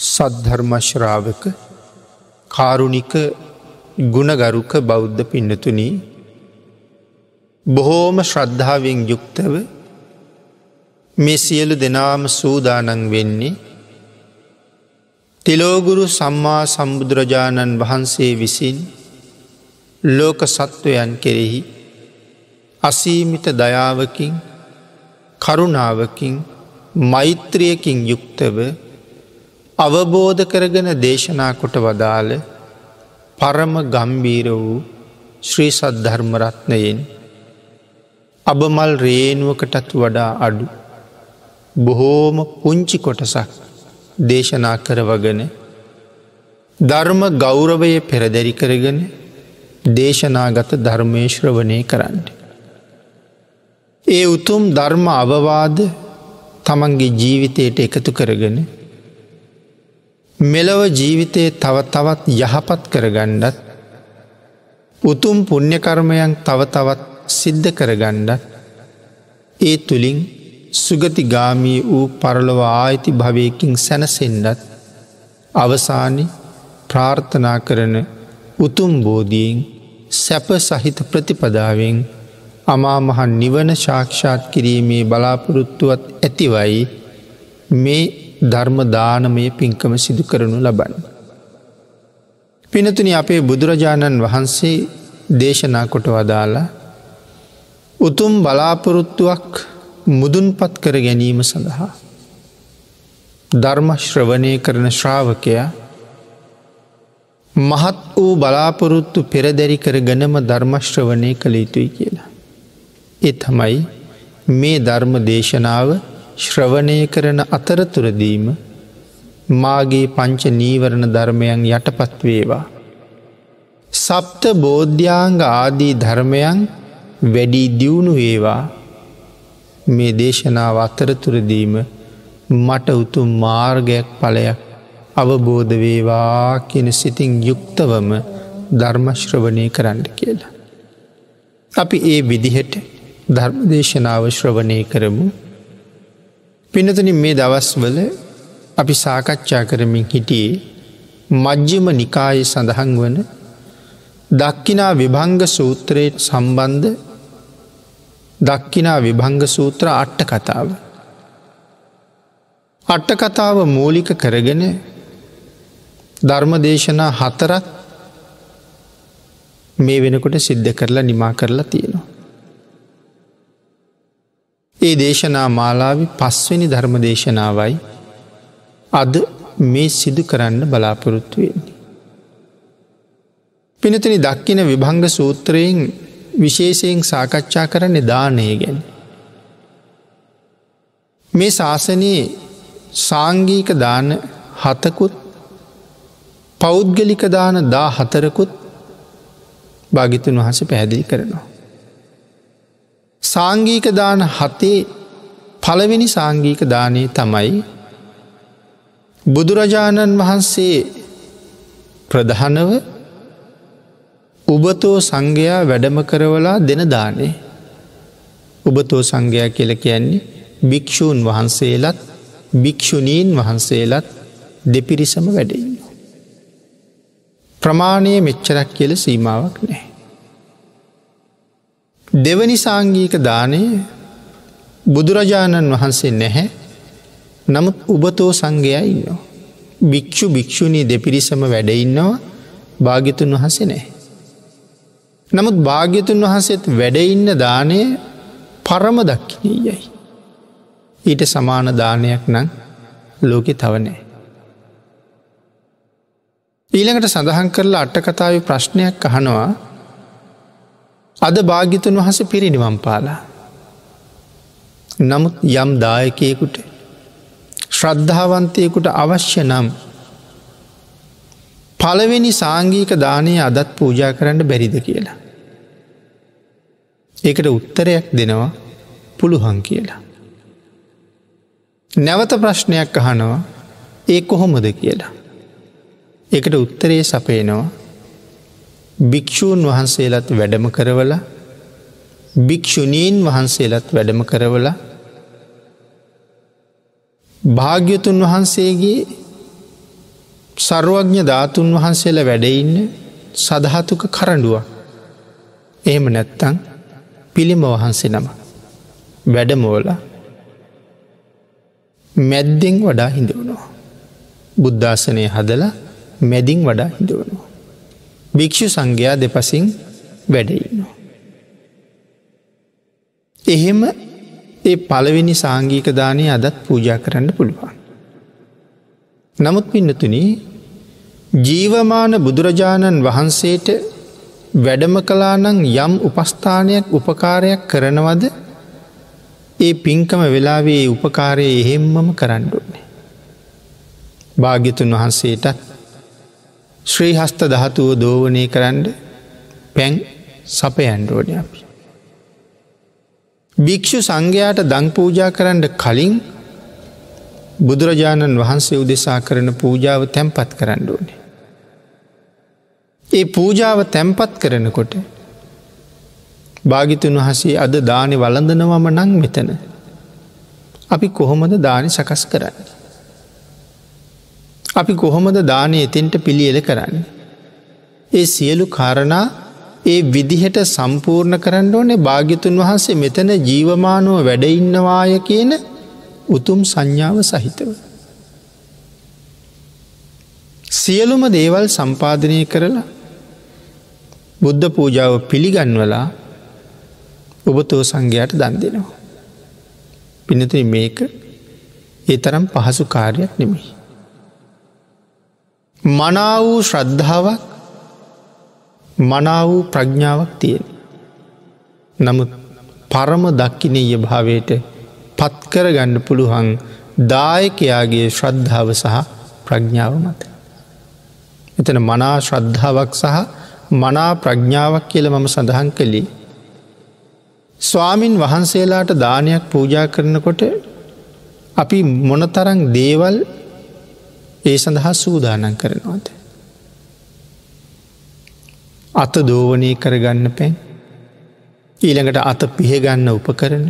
සද්ධර්මශ්‍රාවක කාරුණික ගුණගරුක බෞද්ධ පින්නතුනී බොහෝම ශ්‍රද්ධාවෙන් යුක්තව මේ සියලු දෙනාම සූදානන් වෙන්නේ තිලෝගුරු සම්මා සම්බුදුරජාණන් වහන්සේ විසින් ලෝක සත්වයන් කෙරෙහි අසීමිත දයාවකින් කරුණාවකින් මෛත්‍රියකින් යුක්තව අවබෝධ කරගෙන දේශනා කොට වදාළ පරම ගම්බීර වූ ශ්‍රී සද්ධර්මරත්නයෙන් අබමල් රේනුවකටත් වඩා අඩු බොහෝම පුංචි කොටසක් දේශනා කරවගෙන ධර්ම ගෞරවය පෙරදැරි කරගෙන දේශනාගත ධර්මේශ්‍රවනය කරන්න. ඒ උතුම් ධර්ම අවවාද තමන්ගේ ජීවිතයට එකතු කරගෙන මෙලව ජීවිතයේ තව තවත් යහපත් කරගණ්ඩත් උතුම් පුුණ්්‍යකර්මයන් තව තවත් සිද්ධ කරගණ්ඩත් ඒ තුළින් සුගතිගාමී වූ පරලොව ආයිති භවයකින් සැනසෙන්ඩත් අවසානි ප්‍රාර්ථනා කරන උතුම් බෝධීෙන් සැප සහිත ප්‍රතිපදාවෙන් අමාමහන් නිවන ශාක්ෂාත් කිරීමේ බලාපොරොත්තුවත් ඇතිවයි. මේ ධර්මදානමය පින්කම සිදු කරනු ලබන්න. පිනතුනි අපේ බුදුරජාණන් වහන්සේ දේශනා කොට වදාලා උතුම් බලාපොරොත්තුවක් මුදුන්පත් කර ගැනීම සඳහා. ධර්මශ්‍රවනය කරන ශ්‍රාවකයා මහත් වූ බලාපොරොත්තු පෙරදැරි කර ගනම ධර්මශ්‍රවනය කළ යුතුයි කියලා. එ තමයි මේ ධර්ම දේශනාව ශ්‍රවණය කරන අතරතුරදීම මාගේ පංච නීවරණ ධර්මයන් යටපත් වේවා. සප්ත බෝධ්‍යාංග ආදී ධර්මයන් වැඩී දියුණු වේවා මේ දේශනාව අතරතුරදීම මට උතුම් මාර්ගයක් පලයක් අවබෝධ වේවා කියන සිතින් යුක්තවම ධර්මශ්‍රවනය කරන්න කියලා. අපි ඒ විදිහට ධර්මදේශනාව ශ්‍රවනය කරමු පිනතනින් මේ දවස්වල අපි සාකච්ඡා කරමින් හිටියේ මජ්්‍යම නිකාය සඳහන් වන දක්කිනා විභංග සූත්‍රයට සම්බන්ධ දක්කිනා විභංග සූත්‍ර අට්ට කතාව. අට්ට කතාව මූලික කරගෙන ධර්මදේශනා හතරත් මේ වෙනකොට සිද්ධ කරලා නිමා කරලා තියෙනවා. ඒ දේශනා මාලාවි පස්වනි ධර්ම දේශනාවයි අද මේ සිදු කරන්න බලාපොරොත්තු වෙන්නේ. පිනතනි දක්කින විභංග සූත්‍රයෙන් විශේෂයෙන් සාකච්ඡා කරන්නේ දානය ගැන. මේ ශාසනයේ සාංගීක දාන හතකුත් පෞද්ගලික දාන දා හතරකුත් භාගිතුන් වහස පැහැදිලි කරනවා. සාංගීක දාන හතේ පළවෙනි සාංගීක දානය තමයි බුදුරජාණන් වහන්සේ ප්‍රධානව උබතෝ සංඝයා වැඩම කරවලා දෙන දානේ උබතෝ සංඝයා කියල කියන්නේ භික්‍ෂූන් වහන්සේලත් භික්‍ෂුණීන් වහන්සේලත් දෙපිරිසම වැඩඉන්න. ප්‍රමාණය මෙච්චරක් කියල සීමාවක් නෑ. දෙවනි සාංගීක දානය බුදුරජාණන් වහන්සේ නැහැ නමුත් උබතෝ සංඝයා ඉන්නවා. භික්‍ෂු භික්‍ෂුණී දෙපිරිසම වැඩඉන්නවා භාගිතුන් වහසේ නෑ. නමුත් භාග්‍යතුන් වහසෙත් වැඩඉන්න දානය පරම දක්කිනී යයි. ඊට සමාන දානයක් නං ලෝකෙ තවනෑ. ඊළඟට සඳහන් කරලා අට්ටකතාව ප්‍රශ්නයක් අහනවා අද භාග්‍යතුන් වහස පිරිනිවම් පාලා. නමුත් යම් දායකයෙකුට ශ්‍රද්ධාවන්තයකුට අවශ්‍ය නම් පළවෙනි සාංගීක දානය අදත් පූජා කරන්න බැරිද කියලා. ඒකට උත්තරයක් දෙනවා පුළුහන් කියලා. නැවත ප්‍රශ්නයක් අහනවා ඒ කොහොමද කියලා. එකට උත්තරේ සපයනවා භික්‍ෂූන් වහන්සේලත් වැඩම කරවල භික්‍ෂුණීන් වහන්සේලත් වැඩම කරවල භාග්‍යතුන් වහන්සේගේ සරුවඥ ධාතුන් වහන්සේල වැඩඉන්න සදහතුක කරඩුවක්. එහෙම නැත්තං පිළිම වහන්සේ නම වැඩමෝල මැද්දෙන් වඩා හිඳවනවා. බුද්ධාසනය හදල මැදින් වඩා හිඳවනවා. භික්‍ෂු සංඝයා දෙපසින් වැඩඉන්නවා. එහෙම ඒ පළවෙනි සාංගීක දානය අදත් පූජා කරන්න පුළුවන්. නමුත් පින්නතුනී ජීවමාන බුදුරජාණන් වහන්සේට වැඩම කලානං යම් උපස්ථානයක් උපකාරයක් කරනවද ඒ පින්කම වෙලාවේ උපකාරය එහෙම්මම කරන්නඩුන්නේ. භාග්‍යතුන් වහන්සේටත් ශ්‍රී හස්ත දහතුව දෝවනය කරන්න පැන් සපයන්ඩෝනය අපි. භික්‍ෂු සංඝයාට දං පූජා කරන්න කලින් බුදුරජාණන් වහන්සේ උදෙසා කරන පූජාව තැන්පත් කරන්න ඕනේ. ඒ පූජාව තැන්පත් කරනකොට භාගිතුන් වහසේ අද දානෙ වලඳනවම නං මෙතන. අපි කොහොමද දානි සකස් කරන්න. අපි කොහොමද දානය එතෙන්ට පිළියල කරන්න. ඒ සියලු කාරණා ඒ විදිහට සම්පූර්ණ කරන්න ඕනේ භාග්‍යතුන් වහන්සේ මෙතන ජීවමානුව වැඩඉන්නවාය කියන උතුම් සංඥාව සහිතව. සියලුම දේවල් සම්පාධනය කරලා බුද්ධ පූජාව පිළිගන්වලා ඔබතෝ සංඝයාට දන් දෙනවා. පිනතුයි මේක ඒ තරම් පහසු කාර්යක් නෙමෙයි. මනා වූ ශ්‍රද්ධාවක් මනා වූ ප්‍රඥාවක් තියෙන. නමුත් පරම දක්කිනීය භාවයට පත්කර ගණ්ඩ පුළුවන් දායකයාගේ ශ්‍රද්ධාව සහ ප්‍රඥාව මත. එතන මනා ශ්‍රද්ධාවක් සහ මනා ප්‍රඥාවක් කියල මම සඳහන් කළේ. ස්වාමින් වහන්සේලාට දානයක් පූජා කරනකොට අපි මොනතරං දේවල් ඒ සඳහා සූදානන් කරනවාද. අත දෝවනය කරගන්න පැන් ඊළඟට අත පිහගන්න උපකරන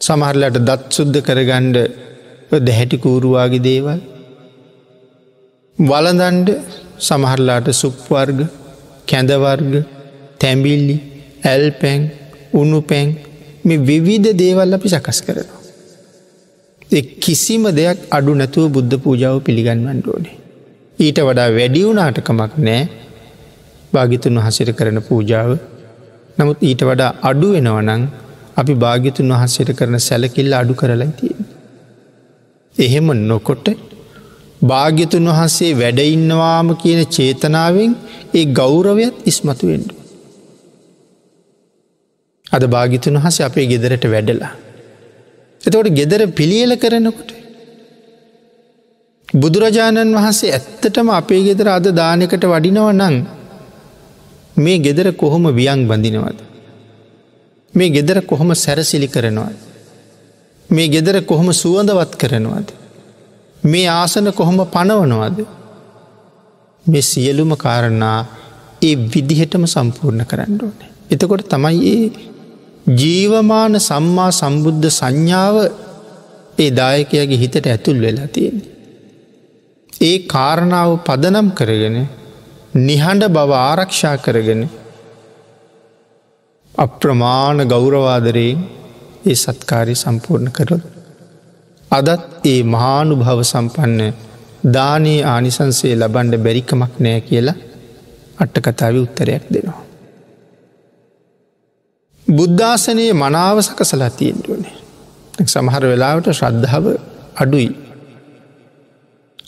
සමහරලට දත් සුද්ධ කරගණ්ඩ දැහැටිකූරුවාගේ දේවල් වලදන්ඩ සමහරලාට සුප්වර්ග කැඳවර්ග තැම්බිල්ලි ඇල් පැන් උුණු පැන් මේ විවිධ දේවල් අපි සකස් කරනවා. කිසිම දෙයක් අඩු නැතුව බුද්ධ පූජාව පිළිගන්වන්න ඕනේ. ඊට වඩා වැඩියවුනාටකමක් නෑ භාගිතුන් වහසිට කරන පූජාව නමුත් ඊට වඩා අඩු වෙනවනං අපි භාගිතුන් වහන්සේට කරන සැලකිල්ල අඩු කරලා තිය. එහෙම නොකොට භාග්‍යතුන් වහන්සේ වැඩඉන්නවාම කියන චේතනාවෙන් ඒ ගෞරවයත් ඉස්මතුවෙන්ඩු. අද භාගිතුන් වහස අපේ ගෙදරට වැඩලා. එතකොට ගෙදර පිළියල කරනකොට. බුදුරජාණන් වහන්සේ ඇත්තටම අපේ ගෙදර අද දානකට වඩිනව නං මේ ගෙදර කොහොම වියන් බඳිනවද. මේ ගෙදර කොහොම සැරසිලි කරනවද. මේ ගෙදර කොහොම සුවඳවත් කරනවද. මේ ආසන කොහොම පනවනවාද. මේ සියලුම කාරණා ඒ විදිහටම සම්පූර්ණ කරන්න ඕන. එතකොට තමයි ඒ ජීවමාන සම්මා සම්බුද්ධ සංඥාව ඒ දායකයාගේ හිතට ඇතුල් වෙලා තියෙන. ඒ කාරණාව පදනම් කරගෙන නිහඬ බව ආරක්ෂා කරගෙන අප්‍රමාණ ගෞරවාදරයෙන් ඒ සත්කාරය සම්පූර්ණ කරොත්. අදත් ඒ මහානු භව සම්පන්න දානයේ ආනිසන්සේ ලබන්ඩ බැරිකමක් නෑ කියලා අට්ටකතාව උත්තරයක් දෙනවා. බුද්ධාසනයේ මනාව සකසලා තියෙන්ටුවනේ. සමහර වෙලාවට ශ්‍රද්ධාව අඩුයි.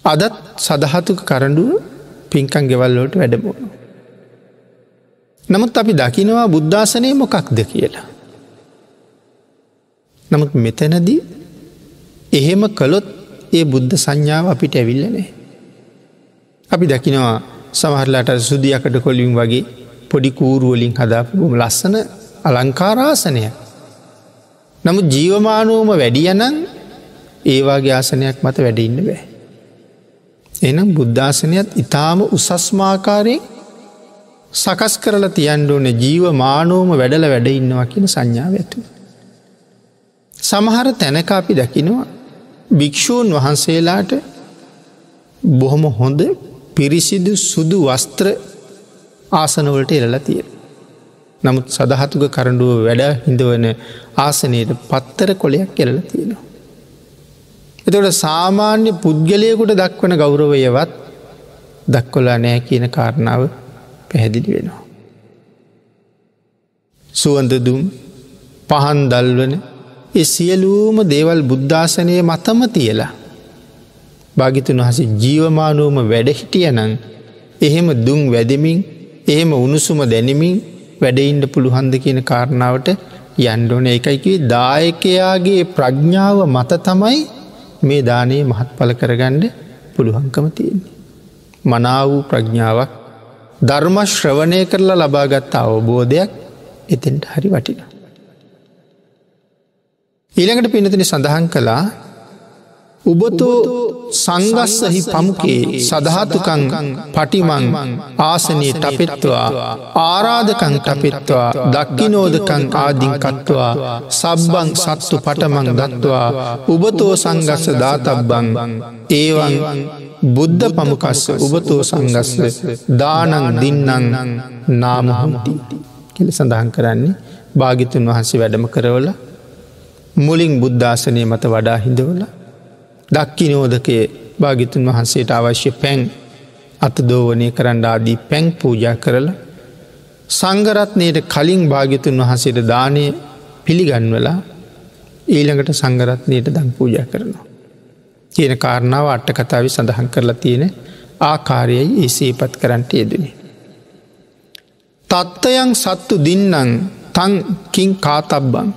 අදත් සදහතුක කරඩුව පින්කන් ගෙවල්ලෝට වැඩබෝනු. නමුත් අපි දකිනවා බුද්ධාසනය මොකක්ද කියලා. නමුත් මෙතැනදී එහෙම කළොත් ඒ බුද්ධ සංඥාව අපිට ඇවිල්ලනේ. අපි දකිනවා සමහරලාට සුදියකට කොලින් වගේ පොඩි කූරුවලින් හදාපුම ලස්සන අලංකාරාසනය. නමුත් ජීවමානුවම වැඩියනං ඒවාගේ ආසනයක් මත වැඩඉන්න බෑ. එනම් බුද්ධාසනයත් ඉතාම උසස්මාකාරයෙන් සකස් කරලා තියන්ඩෝන ජීව මානෝම වැඩල වැඩ ඉන්නවා කියන සංඥාව ඇතු. සමහර තැනක අපි දකිනවා භික්‍ෂූන් වහන්සේලාට බොහොම හොඳ පිරිසිදු සුදු වස්ත්‍ර ආසනවලට එලලා තියෙන. නමුත් සදහතුක කරඩුව වැඩ හිඳවන ආසනයට පත්තර කොලයක් කෙරල තියෙනවා. එතට සාමාන්‍ය පුද්ගලයකුට දක්වන ගෞරවයවත් දක්කොලා නෑ කියන කාරණාව පැහැදිලි වෙනවා. සුවන්දදුම් පහන් දල්වන ඒ සියලූම දේවල් බුද්ධාසනය මතම තියලා භාගිතුන් වහස ජීවමානුවම වැඩහිටියනං එහෙම දුම් වැදමින් එහෙම උණුසුම දැනමින් වැඩඉන්ඩ පුළුහන්ද කියන කාරණාවට යන්ඩෝන එකයිකි දායකයාගේ ප්‍රඥ්ඥාව මත තමයි මේ දානයේ මහත් පල කරගණ්ඩ පුළුවන්කම තියෙන්නේ. මනා වූ ප්‍රඥාවක් ධර්ම ශ්‍රවණය කරලා ලබාගත්ත අවබෝධයක් එතෙන්ට හරි වටින. ඊළඟට පිනතින සඳහන් කළා උබතෝ සංගස්සහි පමුකේ සදහතුකං පටිමං ආසනයේ ටපෙත්වා ආරාධකං ටපෙත්වා දක්කිනෝදකං ආදිං කත්වා සබ්බං සත්තු පටමං දත්වා උබතෝ සංගස්ස දාතබ්බං ඒවන් බුද්ධ පමුකස්ස උබතෝ සංගස්ස දානං දින්නං නාමහොන්ති කෙල සඳහන් කරන්නේ භාගිතුන් වහන්සේ වැඩම කරවල මුලින් බුද්ධාසනය මත වඩා හිඳවලා දක්කිනෝදකය භාගිතුන් වහන්සේට අවශ්‍ය පැන් අත දෝවනය කරන්න ආදී පැන් පූජා කරලා සංගරත්නයට කලින් භාගිතුන් වහන්සේට දානය පිළිගන්වලා ඊළඟට සංගරත්නයට දන් පූජා කරනවා. කියන කාරණාව අට්ට කතාව සඳහන් කරලා තියෙන ආකාරයයි ඒ සේපත් කරන්නට යෙදනේ. තත්ත්වයන් සත්තු දින්නන් තංකින් කාතබ්බන්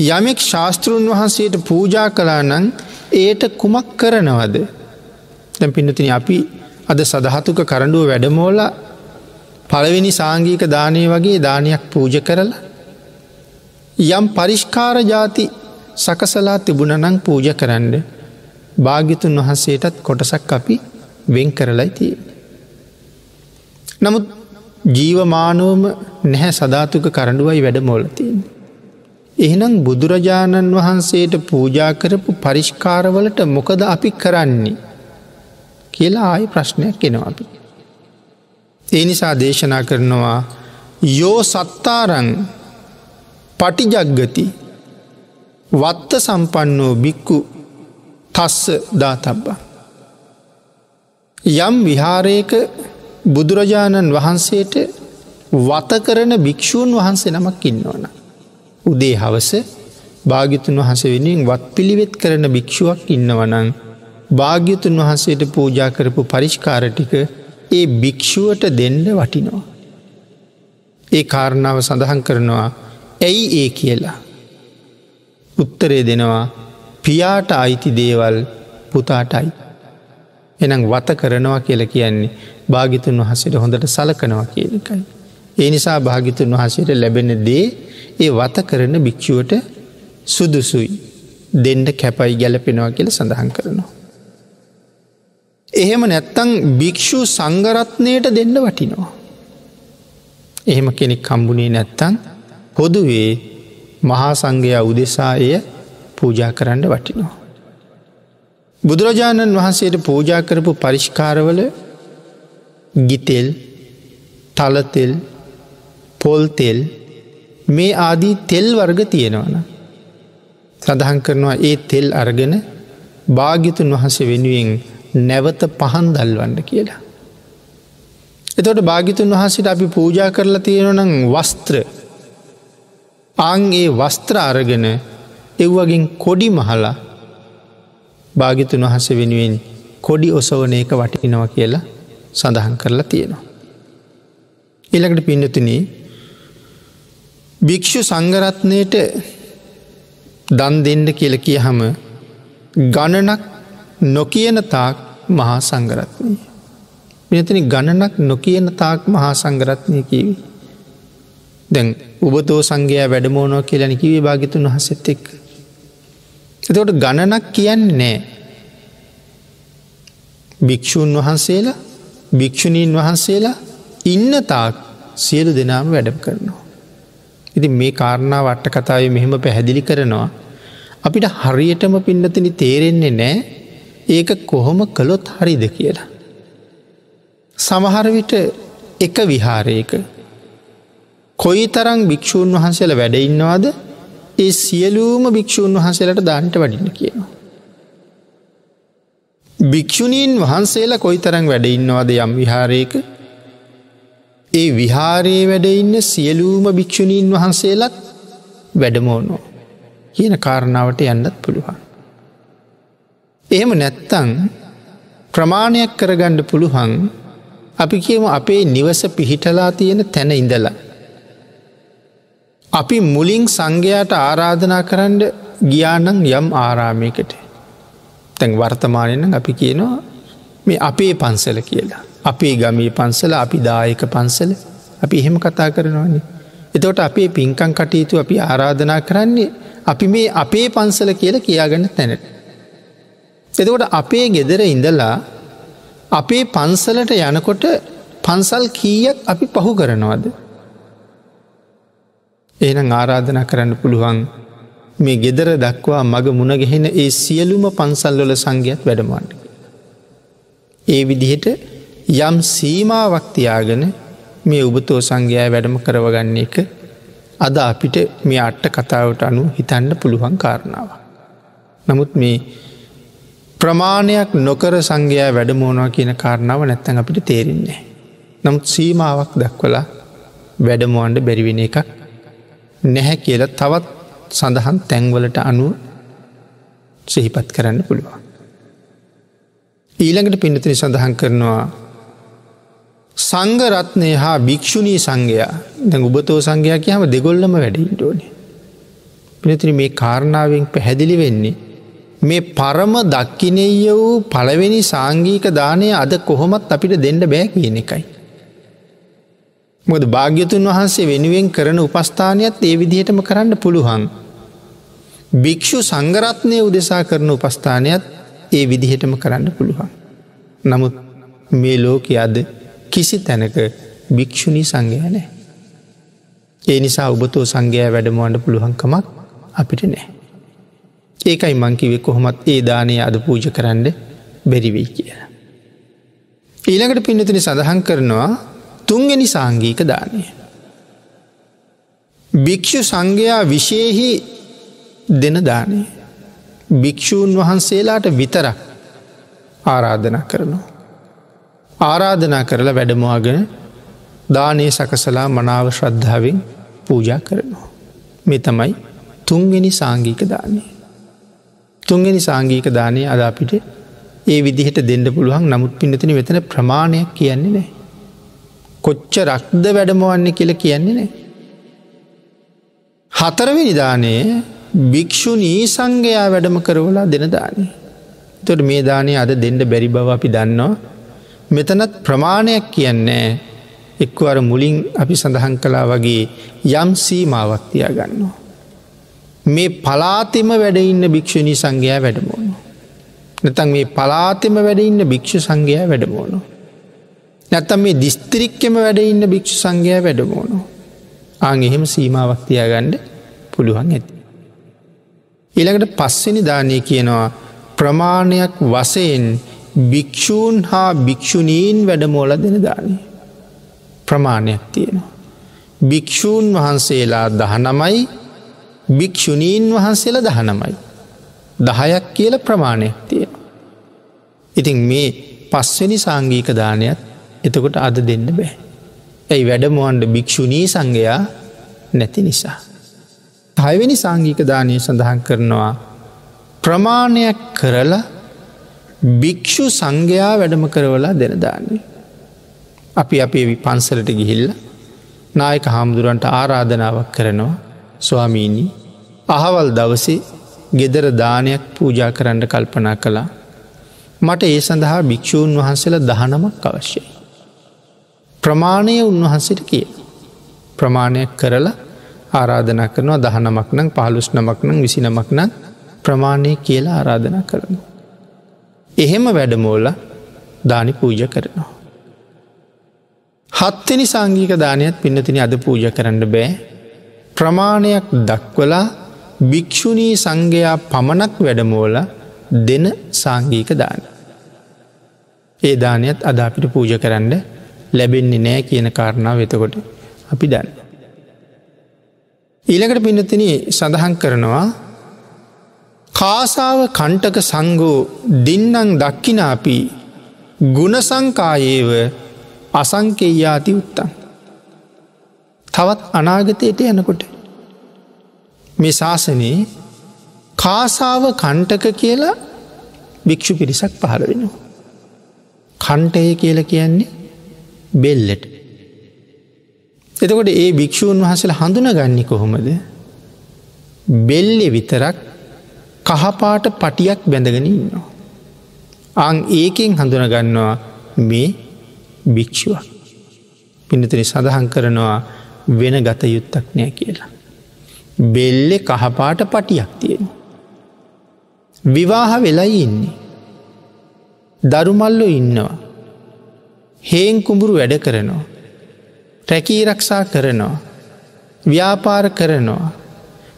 යමෙක් ශාස්තෘන් වහන්සේට පූජා කලා නං ඒට කුමක් කරනවද දැ පිනතින අපි අද සදහතුක කරඩුව වැඩමෝල පළවෙනි සාංගීක දානය වගේ දානයක් පූජ කරලා යම් පරිෂ්කාර ජාති සකසලා තිබුණනං පූජ කරන්න භාගිතුන් වහන්සේටත් කොටසක් අපි වෙන් කරලයි තිය. නමුත් ජීවමානෝම නැහැ සධාතුක කරඩුවයි වැඩ මෝලතින්. එහෙනම් බුදුරජාණන් වහන්සේට පූජා කරපු පරිෂ්කාරවලට මොකද අපි කරන්නේ කියලා ආය ප්‍රශ්නයක් එනවා අපි. ඒ නිසා දේශනා කරනවා යෝ සත්තාරං පටිජග්ගති වත්ත සම්පන්නෝ බික්කු තස්ස දාතබ්බා. යම් විහාරයක බුදුරජාණන් වහන්සේට වත කරන භික්‍ෂූන් වහන්සේ නමක් ඉන්නවන. උදේ හවස භාගිතුන් වහස වෙනින් වත් පිළිවෙත් කරන භික්ෂුවක් ඉන්නවනං භාග්‍යතුන් වහන්සේට පූජා කරපු පරිෂ්කාරටික ඒ භික්‍ෂුවට දෙන්න වටිනවා. ඒ කාරණාව සඳහන් කරනවා ඇයි ඒ කියලා. උත්තරේ දෙනවා පියාට අයිති දේවල් පුතාටයි. එනම් වත කරනවා කියල කියන්නේ භාගිතුන් වහසට හොඳට සලකනවා කියලකයි. ඒ නිසා භාගිතුන් වහසයට ලැබෙන දේ ඒ වත කරන භික්‍ෂුවට සුදුසුයි දෙන්ඩ කැපයි ගැලපෙනවා කියල සඳහන් කරනවා. එහෙම නැත්තං භික්‍ෂු සංගරත්නයට දෙන්න වටිනවා. එහෙම කෙනෙක් කම්බුණේ නැත්තං පොදුවේ මහා සංඝයා උදෙසා එය පූජා කරන්න වටිනවා. බුදුරජාණන් වහන්සේට පූජා කරපු පරිෂ්කාරවල ගිතෙල් තලතෙල් පොල්තෙල් මේ ආදී තෙල් වර්ග තියෙනවන. සඳහන් කරනවා ඒ තෙල් අරගෙන භාගිතුන් වහස වෙනුවෙන් නැවත පහන් දල්වන්න කියලා. එතොට භාගිතුන් වහසිට අපි පූජා කරලා තියෙනවනම් වස්ත්‍ර ආංගේ වස්ත්‍ර අරගෙන එව්වගින් කොඩි මහලා භාගිතුන් වහස වෙනුවෙන් කොඩි ඔසවන එක වටිනවා කියලා සඳහන් කරලා තියෙනවා. එළකට පින්නතුනී භික්‍ෂු සංගරත්නයට දන් දෙන්න කියල කිය හම ගණනක් නොකියන තාක් මහා සංගරත්නය. මෙතනි ගණනක් නොකියන තාක් මහා සංගරත්නය කිවී. දැන් උබතෝ සංඝයා වැඩමෝනෝ කියලනි කිවේ භාගිතුන් වහසෙත් එක්. එතකොට ගණනක් කියන්නේ නෑ. භික්‍ෂූන් වහන්සේලා භික්‍ෂුණීන් වහන්සේලා ඉන්න තාක් සියලු දෙනාම වැඩම කරනවා. ඉති මේ කාරණා වට්ට කතාව මෙහෙම පැහැදිලි කරනවා. අපිට හරියටම පින්නතිනි තේරෙන්නේ නෑ ඒක කොහොම කළොත් හරිද කියලා. සමහරවිට එක විහාරයක කොයි තරං භික්‍ෂූන් වහන්සේල වැඩඉන්නවාද ඒ සියලූම භික්‍ෂූන් වහන්සේලට දානට වඩින්න කියනවා. භික්‍ෂුණීන් වහන්සේලා කොයි තරං වැඩඉන්නවාද යම් විහාරයක ඒ විහාරයේ වැඩඉන්න සියලූම භික්‍ෂුණීන් වහන්සේලත් වැඩමෝනෝ කියන කාරණාවට යන්නත් පුළුවන්. එහෙම නැත්තං ප්‍රමාණයක් කරගණ්ඩ පුළුවන් අපි කියම අපේ නිවස පිහිටලා තියෙන තැන ඉඳලා. අපි මුලින් සංඝයාට ආරාධනා කරන්න ගියානං යම් ආරාමයකට තැන් වර්තමානයෙන් අපි කියනවා මේ අපේ පන්සල කියලා. අපේ ගමේ පන්සල අපි දායක පන්සල අපි එහෙම කතා කරනවාන්නේ. එතවට අපේ පින්කං කටයුතු අපි ආරාධනා කරන්නේ අපි මේ අපේ පන්සල කියල කියාගන්න තැනට. එතකොට අපේ ගෙදර ඉඳලා අපේ පන්සලට යනකොට පන්සල් කීයක් අපි පහු කරනවාද. එනම් ආරාධනා කරන්න පුළුවන් මේ ගෙදර දක්වා මග මුණගෙහෙන ඒ සියලුම පන්සල්ලොල සංගයක් වැඩමන්න. ඒ විදිහට යම් සීමාවක්තියාගෙන මේ උබතෝ සංඝයා වැඩම කරවගන්න එක අද අපිට මේ අට්ට කතාවට අනු හිතන්න පුළුවන් කාරණාව. නමුත් මේ ප්‍රමාණයක් නොකර සංඝයා වැඩමෝනවා කියන කාරණාව නැත්තන් අපිට තේරෙන්නේ. නමුත් සීමාවක් දක්වලා වැඩමුවන්ඩ බැරිවෙන එකක් නැහැ කියල තවත් සඳහන් තැන්වලට අනුව සෙහිපත් කරන්න පුළුවන්. ඊළඟට පිනතිනි සඳහන් කරනවා සංගරත්නය හා භික්‍ෂුණී සංඝයා දැ උබතෝ සංඝයා කියහම දෙගොල්ලම වැඩින්ටෝනේ. පිනතිරි මේ කාරණාවෙන් පැහැදිලි වෙන්නේ මේ පරම දක්කිනෙය වූ පළවෙනි සංගීක දානය අද කොහොමත් අපිට දෙන්න බෑ කියන එකයි. මොද භාග්‍යතුන් වහන්සේ වෙනුවෙන් කරන උපස්ථානයත් ඒ විදිහටම කරන්න පුළුවන්. භික්‍ෂු සංගරත්නය උදෙසා කරන උපස්ථානයත් ඒ විදිහටම කරන්න පුළුවන්. නමුත් මේ ලෝක අද කිසි තැනක භික්‍ෂුණී සංඝයනෑ. ඒ නිසා ඔබතෝ සංඝයා වැඩමුවන්ට පුළුවන්කමක් අපිට නෑ. ඒකයි මංකිවෙ කොහොමත් ඒ දානය අද පූජ කරන්න බැරිවෙයි කියලා. ඊළඟට පින්නතින සඳහන් කරනවා තුන්ගනි සංගීක දානය. භික්‍ෂු සංඝයා විශේහි දෙන දානය. භික්‍ෂූන් වහන්සේලාට විතරක් ආරාධනා කරනවා. ආරාධනා කරලා වැඩමවාගෙන දානය සකසලා මනාව ශ්‍රද්ධාවෙන් පූජා කරනවා. මෙ තමයි තුන්වෙනි සංගීක දානය. තුන්ගනි සංගීක දානය අද අපිට ඒ විදිහට දෙන්න පුළුවන් නමුත් පිනතින වෙතන ප්‍රමාණයක් කියන්නේ නෑ. කොච්ච රක්ද වැඩමවන්නේ කියල කියන්නේ නෑ. හතරවෙනි දානයේ භික්‍ෂු නීසංගයා වැඩම කරවලා දෙන දානය. තොට මේ දානය අද දෙන්න බැරි බව අපි දන්නවා මෙතනත් ප්‍රමාණයක් කියන්නේ එක්වර මුලින් අපි සඳහන් කලා වගේ යම් සීමාවක්තියා ගන්නවා. මේ පලාතෙම වැඩඉන්න භික්‍ෂණී සංඝයා වැඩමෝනු. නැතන් මේ පලාතෙම වැඩඉන්න භික්ෂ සංඝයා වැඩමෝනු. නැත්තම් මේ දිස්ත්‍රික්කෙම වැඩඉන්න භික්ෂ සංඝයා වැඩමෝනු. ආං එහෙම සීමාවක්තියා ගණ්ඩ පුළුවන් ඇති. ඉළඟට පස්සනි දානය කියනවා ප්‍රමාණයක් වසයෙන් භික්‍ෂූන් හා භික්‍ෂුණීන් වැඩමෝල දෙන දානය. ප්‍රමාණයක් තියෙනවා. භික්‍ෂූන් වහන්සේලා දහනමයි භික්‍ෂුණීන් වහන්සේල දහනමයි. දහයක් කියල ප්‍රමාණයක් තියෙන. ඉතින් මේ පස්වනි සංගීක දානයක් එතකොට අද දෙන්න බෑ. ඇයි වැඩමුවන්ට භික්‍ෂුණී සංඝයා නැති නිසා. හයවෙනි සංගීක දානය සඳහන් කරනවා ප්‍රමාණයක් කරලා භික්‍ෂු සංඝයා වැඩම කරවලා දෙන දාන්නේ. අපි අපේ පන්සලට ගිහිල්ල නායක හාමුදුරන්ට ආරාධනාවක් කරනවා ස්වාමීණී අහවල් දවසේ ගෙදර දානයක් පූජා කරන්න කල්පනා කළා මට ඒ සඳහා භික්‍ෂූන් වහන්සේල දහනමක් අවශ්‍යයි. ප්‍රමාණය උන්වහන්සට කිය. ප්‍රමාණයක් කරලා ආරාධනා කරනවා දහනමක් නම් පහලුස් නමක් නම් විසි නමක් නම් ප්‍රමාණය කියලා ආරාධනා කරනවා. එහෙම වැඩමෝල දානි පූජ කරනවා. හත්තනි සංගීක දානයක් පින්නතින අද පූජ කරන්න බෑ ප්‍රමාණයක් දක්වලා භික්‍ෂුණී සංඝයා පමණක් වැඩමෝල දෙන සංගීක දාන. ඒ දානයත් අද අපිට පූජ කරන්න ලැබෙන්නේ නෑ කියන කාරණාව වෙතකොට අපි දන්න. ඊළකට පිනතින සඳහන් කරනවා කාසාව කණ්ටක සංගෝ දින්නං දක්කිනාපි ගුණසංකායේව අසංකෙයාති උත්තන්. තවත් අනාගතයට යනකොට මේ ශාසනයේ කාසාව කණ්ටක කියලා භික්‍ෂු පිරිසක් පහළ වෙනවා. කණ්ටය කියල කියන්නේ බෙල්ලට. එතකොට ඒ භික්‍ෂූන් වහසල හඳුන ගන්නේ කොහොමද. බෙල්ලෙ විතරක් කහපාට පටියක් බැඳගෙන ඉන්නවා. අං ඒකෙන් හඳුනගන්නවා මේ භික්‍ෂුවක්. පිනතුනි සඳහන් කරනවා වෙන ගත යුත්තක් නෑ කියලා. බෙල්ලෙ කහපාට පටියක් තියෙන. විවාහ වෙලයි ඉන්නේ. දරුමල්ලො ඉන්නවා. හේන් කුඹුරු වැඩ කරනවා. රැකී රක්ෂා කරනවා. ව්‍යාපාර කරනවා.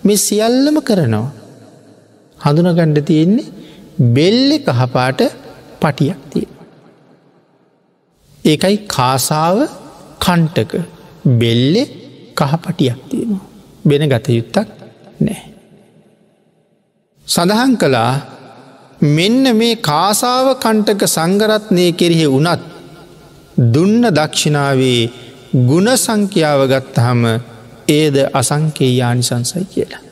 මේ සියල්ලම කරනවා. හඳුනගණ්ඩ තියෙන්නේ බෙල්ලෙ කහපාට පටියක් තිය. ඒකයි කාසාව කන්ටක බෙල්ලෙ කහපටියක් තියෙනවා. බෙන ගත යුත්තක් නෑ. සඳහන් කළා මෙන්න මේ කාසාව කණ්ටක සංගරත්නය කෙරෙහි වනත් දුන්න දක්ෂිනාවේ ගුණ සංඛ්‍යාව ගත්තහම ඒද අසංකේ ආනිසංසයි කියලා.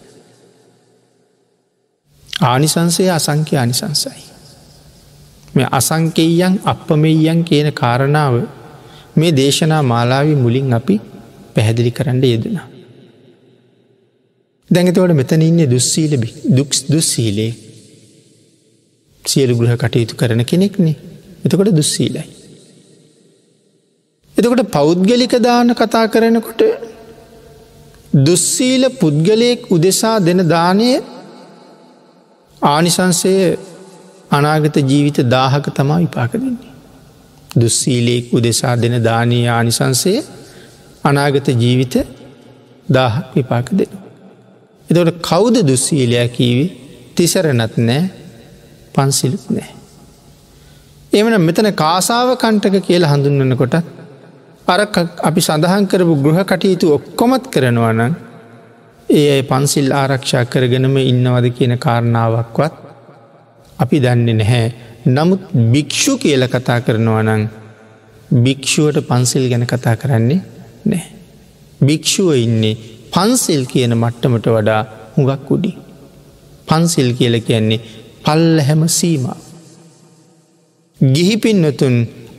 ආනිසංසය අසංඛ්‍ය ආනිසංසයි. මේ අසංකෙයන් අපමෙයන් කියන කාරණාව මේ දේශනා මාලාවි මුලින් අපි පැහැදිලි කරන්න යෙදෙන. දැඟතවට මෙතන ඉන්න දුස්සීල දුක්ස් දුස්සීලේ සියලු ගෘහ කටයුතු කරන කෙනෙක්නේ එතකොට දුස්සීලයි. එතකොට පෞද්ගලික දාන කතා කරනකොට දුස්සීල පුද්ගලයෙක් උදෙසා දෙන දානය ආනිසංසය අනාගත ජීවිත දාහක තමා විපාක දෙන්නේ. දුස්සීලයෙක් උදෙසා දෙන දානී ආනිසංසය අනාගත ජීවිත දාහක් විපාක දෙන. එතවට කෞුද දුස්සීලයා කීවි තිසරනත් නෑ පන්සිලුත් නෑ. එමන මෙතන කාසාව කණ්ටක කියලා හඳුන්වන්න කොටත් අර අපි සඳහන් කරපු ගෘහ කටයුතු ඔක්කොමත් කරනවා නම් ඒ අයි පන්සිල් ආරක්ෂා කරගෙනම ඉන්නවද කියන කාරණාවක්වත් අපි දන්නේ නැහැ. නමුත් භික්‍ෂු කියල කතා කරනවා නං භික්‍ෂුවට පන්සිල් ගැන කතා කරන්නේ නෑ. භික්‍ෂුව ඉන්නේ පන්සිල් කියන මට්ටමට වඩා හුඟක් උඩි. පන්සිල් කියල කියන්නේ පල්ල හැම සීම. ගිහිපින්නතුන්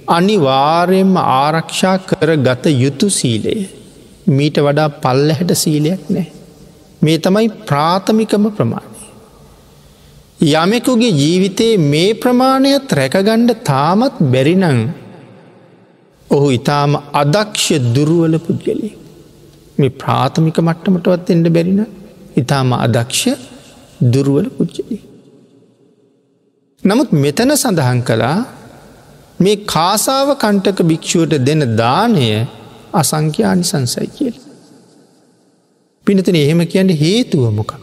අනිවාර්යෙන්ම ආරක්ෂා කර ගත යුතු සීලය මීට වඩා පල්ල හැට සීලයක් නෑ. මේ තමයි ප්‍රාථමිකම ප්‍රමාණය. යමෙකුගේ ජීවිතයේ මේ ප්‍රමාණයත් රැකගණ්ඩ තාමත් බැරිනං ඔහු ඉතාම අදක්ෂ දුරුවල පුද්ගලේ. මේ ප්‍රාථමික මට්ටමටවත් එන්ඩ බැරින ඉතාම අදක්ෂ දුරුවල පුද්ගලේ. නමුත් මෙතන සඳහන් කළා මේ කාසාව කණ්ටක භික්‍ෂුවට දෙන දානය අසංඛ්‍යානි සංසයි කියල. පිනතන එහෙම කියන්න හේතුව මොකක්.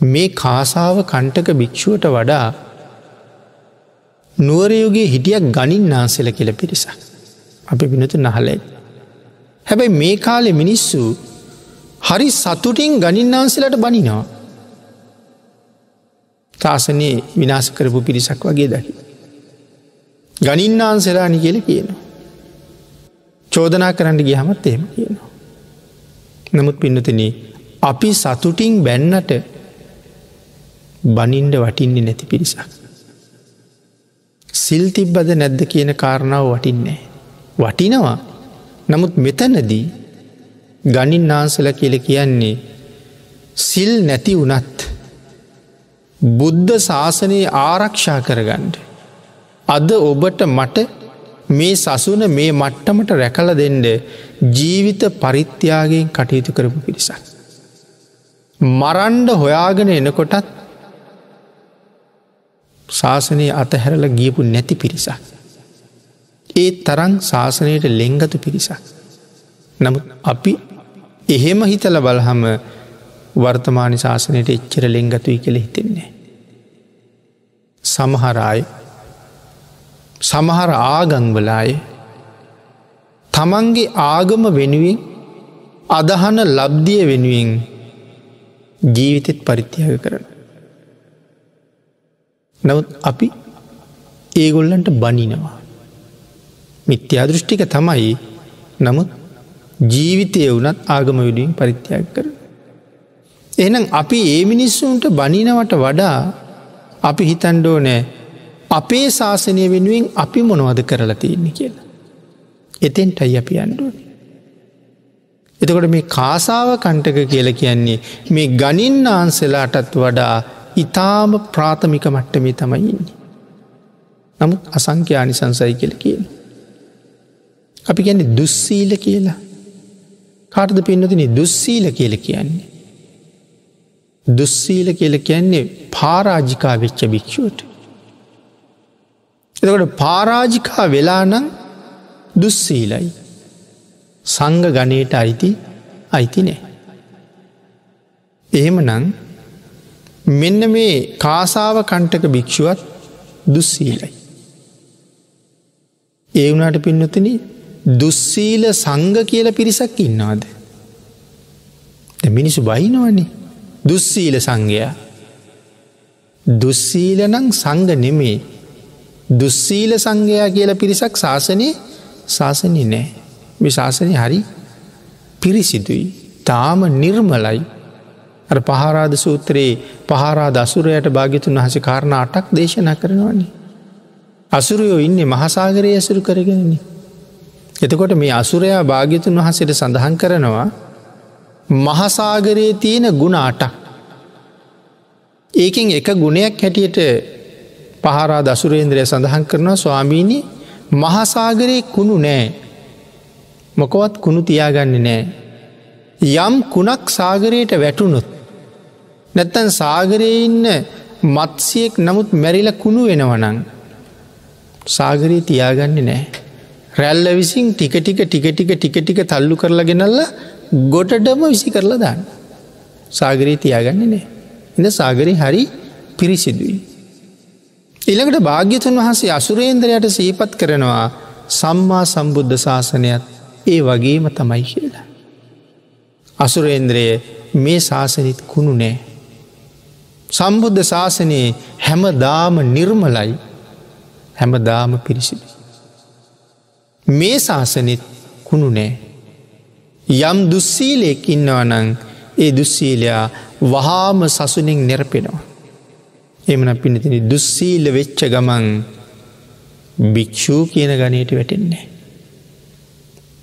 මේ කාසාව කණ්ටක භික්‍ෂුවට වඩා නුවරයුගේ හිටියක් ගනින් නාසෙල කියල පිරිසක්. අපි පිනතු නහලයි. හැබැයි මේ කාලෙ මිනිස්සු හරි සතුටින් ගනින්නාන්සලට බනිනවා. තාසනයේ විනාස කරපු පිරිසක් වගේ දකි. ගනින්නාන්සෙලානි කියල කියනවා. චෝදනා කරන්න ගියහමත් එහෙම කියනවා. නමුත් පින්නතන අපි සතුටින් බැන්නට බනින්ඩ වටින්නේ නැති පිරිසක්. සිල් තිබ්බද නැද්ද කියන කාරණාව වටින්නේ. වටිනවා නමුත් මෙතනදී ගනින් නාන්සල කියල කියන්නේ සිල් නැති වනත් බුද්ධ ශාසනයේ ආරක්ෂා කරගණ්ඩ. අද ඔබට මට මේ සසුන මේ මට්ටමට රැකල දෙන්ඩ ජීවිත පරිත්‍යාගෙන් කටයුතු කරපු පිරිසක්. මරන්ඩ හොයාගෙන එනකොටත් ශාසනය අතහැරල ගියපු නැති පිරිසක්. ඒ තරං ශාසනයට ලෙංගතු පිරිසක්. නමුත් අපි එහෙම හිතල බලහම වර්තමාන ශාසනයට එච්චර ලෙංගතුයි කළ හිතෙන්නේ. සමහරයි සමහර ආගංවලාය තමන්ගේ ආගම වෙනුවෙන් අදහන ලබ්දිය වෙනුවෙන් ජීවිතෙත් පරිත්‍යාග කරන. නවත් අපි ඒගොල්ලන්ට බනිනවා. මිත්‍යාදෘෂ්ටික තමයි නමුත් ජීවිතය වනත් ආගම විඩියෙන් පරිත්‍යාග කර. එනම් අපි ඒ මිනිස්සුන්ට බනිනවට වඩා අපි හිතන්ඩෝ නෑ අපේ ශාසනය වෙනුවෙන් අපි මොනවද කරලා තියන්නේ කියලා. එතෙන්ටයි අපි අන්ඩුවන. එතකොට මේ කාසාව කණ්ටක කියල කියන්නේ මේ ගනින් ආන්සලාටත් වඩා ඉතාම ප්‍රාථමික මට්ටමේ තමයින්නේ. නමුත් අසංඛ්‍යානි සංසයි කියල කියන. අපි ගැන්නේ දුස්සීල කියලා කාටද පින්නතින දුස්සීල කියල කියන්නේ. දුස්සීල කියල කියන්නේ පාරාජිකා වෙච්ච භික්ෂුවට. එතකොට පාරාජිකා වෙලානං දුස්සීලයි. සංග ගනයට අයිති අයිති නෑ. එහෙම නං මෙන්න මේ කාසාව කණ්ටක භික්ෂුවත් දුස්සීලයි. ඒ වුණට පින්නතන දුස්සීල සංග කියල පිරිසක් ඉන්නවාද. මිනිසු බයිනවනේ දුස්සීල සංඝයා. දුස්සීලනං සංග නෙමේ දුස්සීල සංඝයා කියල පිරිසක් ශාසනය ශාසනය නෑ මේ ශාසනය හරි පිරිසිදුයි තාම නිර්මලයි පහරාද සූත්‍රයේ පහරා දසුරයට භාගිතුන් වහස කාරණ අටක් දේශනා කරනවන්නේ. අසුරයෝ ඉන්නේ මහසාගරය ඇසුරු කරගෙනන්නේ. එතකොට මේ අසුරයා භාගිතුන් වහසට සඳහන් කරනවා මහසාගරයේ තියෙන ගුණ අටක්. ඒකින් එක ගුණයක් හැටියට පහරා දසුරේන්ද්‍රය සඳහන් කරනවා ස්වාමීණි මහසාගරයේ කුණු නෑ මොකවත් කුණු තියාගන්න නෑ. යම් කුණක් සාගරයට වැටුණොත්. නැත්තන් සාගරයේ ඉන්න මත්සියෙක් නමුත් මැරිල කුණු වෙනවනං. සාගරී තියාගන්න නෑ. රැල්ල විසින් ටික ටික ටික ටික ටික ටික තල්ලු කරලා ගෙනල්ල ගොටඩම විසි කරලා දාන්න. සාගරී තියාගන්න නෑ. එඳ සාගරී හරි පිරිසිදුයි. ඉළඟට භාග්‍යතුන් වහන්සේ අසුරේන්ද්‍රයට සීපත් කරනවා සම්මා සම්බුද්ධ ශාසනයත් ඒ වගේම තමයි කියලා. අසුරේන්ද්‍රය මේ ශාසනිත් කුණු නෑ. සම්බුද්ධ ශාසනයේ හැමදාම නිර්මලයි හැමදාම පිරිසිදු. මේ ශාසනිත් කුණු නෑ. යම් දුස්සීලයෙක් ඉන්නවනං ඒ දුස්සීලයා වහාම සසුනින් නෙරපෙනවා. එමන පිනතින දුස්සීල වෙච්ච ගමන් භික්‍ෂූ කියන ගනයට වැටෙන්නේ.